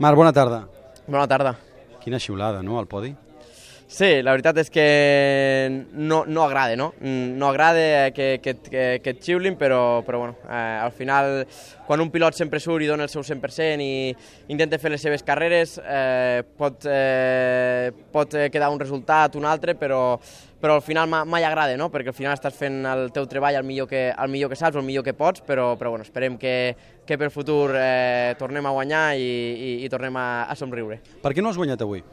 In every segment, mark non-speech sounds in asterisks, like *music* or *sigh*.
Marc, bona tarda. Bona tarda. Quina xiulada, no, al podi? Sí, la veritat és que no, no agrada, no? No agrada que, que, que, que et xiulin, però, però bueno, eh, al final, quan un pilot sempre surt i dona el seu 100% i intenta fer les seves carreres, eh, pot, eh, pot quedar un resultat, un altre, però, però al final mai agrada, no? perquè al final estàs fent el teu treball el millor que, el millor que saps, el millor que pots, però, però bueno, esperem que, que per futur eh, tornem a guanyar i, i, i tornem a, a somriure. Per què no has guanyat avui?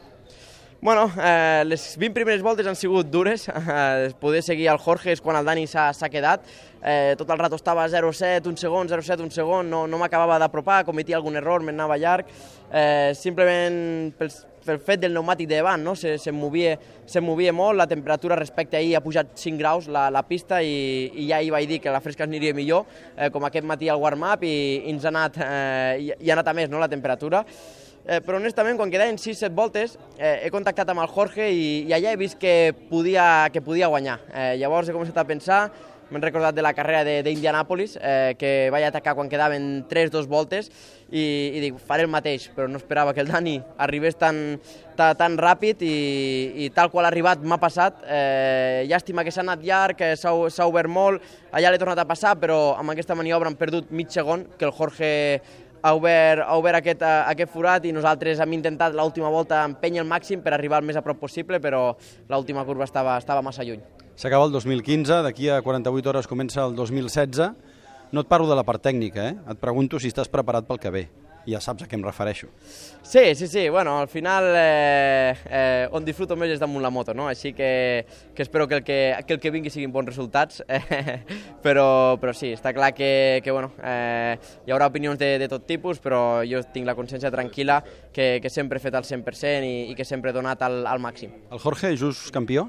Bueno, eh, les 20 primeres voltes han sigut dures. *laughs* Eh, poder seguir el Jorge és quan el Dani s'ha quedat. Eh, tot el rato estava 0-7, un segon, 0-7, un segon, no, no m'acabava d'apropar, cometia algun error, m'anava llarg. Eh, simplement pels, pel fet del pneumàtic de davant, no? se, se, movia, se movia molt, la temperatura respecte a ahir ha pujat 5 graus la, la pista i, i ja hi vaig dir que la fresca aniria millor, eh, com aquest matí al warm-up i, i ens ha anat, eh, i, i ha anat a més no, la temperatura eh, però honestament, quan quedaven 6-7 voltes, eh, he contactat amb el Jorge i, i allà he vist que podia, que podia guanyar. Eh, llavors he començat a pensar, m'he recordat de la carrera d'Indianàpolis, eh, que vaig atacar quan quedaven 3-2 voltes, i, i dic, faré el mateix, però no esperava que el Dani arribés tan, tan, tan ràpid i, i tal qual ha arribat m'ha passat. Eh, llàstima que s'ha anat llarg, que s'ha obert molt, allà l'he tornat a passar, però amb aquesta maniobra hem perdut mig segon, que el Jorge ha obert, ha obert aquest, eh, aquest forat i nosaltres hem intentat l'última volta empènyer el màxim per arribar el més a prop possible, però l'última curva estava, estava massa lluny. S'acaba el 2015, d'aquí a 48 hores comença el 2016. No et parlo de la part tècnica, eh? et pregunto si estàs preparat pel que ve ja saps a què em refereixo. Sí, sí, sí, bueno, al final eh, eh, on disfruto més és damunt la moto, no? Així que, que espero que el que, que el que vingui siguin bons resultats, eh, *laughs* però, però sí, està clar que, que bueno, eh, hi haurà opinions de, de tot tipus, però jo tinc la consciència tranquil·la que, que sempre he fet el 100% i, i que sempre he donat al, al màxim. El Jorge, just campió?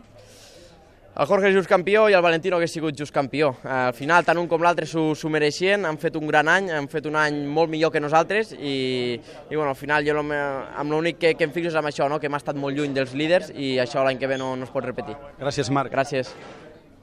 El Jorge és just campió i el Valentino hagués sigut just campió. Al final, tant un com l'altre s'ho mereixien, han fet un gran any, han fet un any molt millor que nosaltres i, i bueno, al final jo amb l'únic que, que em fixo és amb això, no? que hem estat molt lluny dels líders i això l'any que ve no, no es pot repetir. Gràcies, Marc. Gràcies.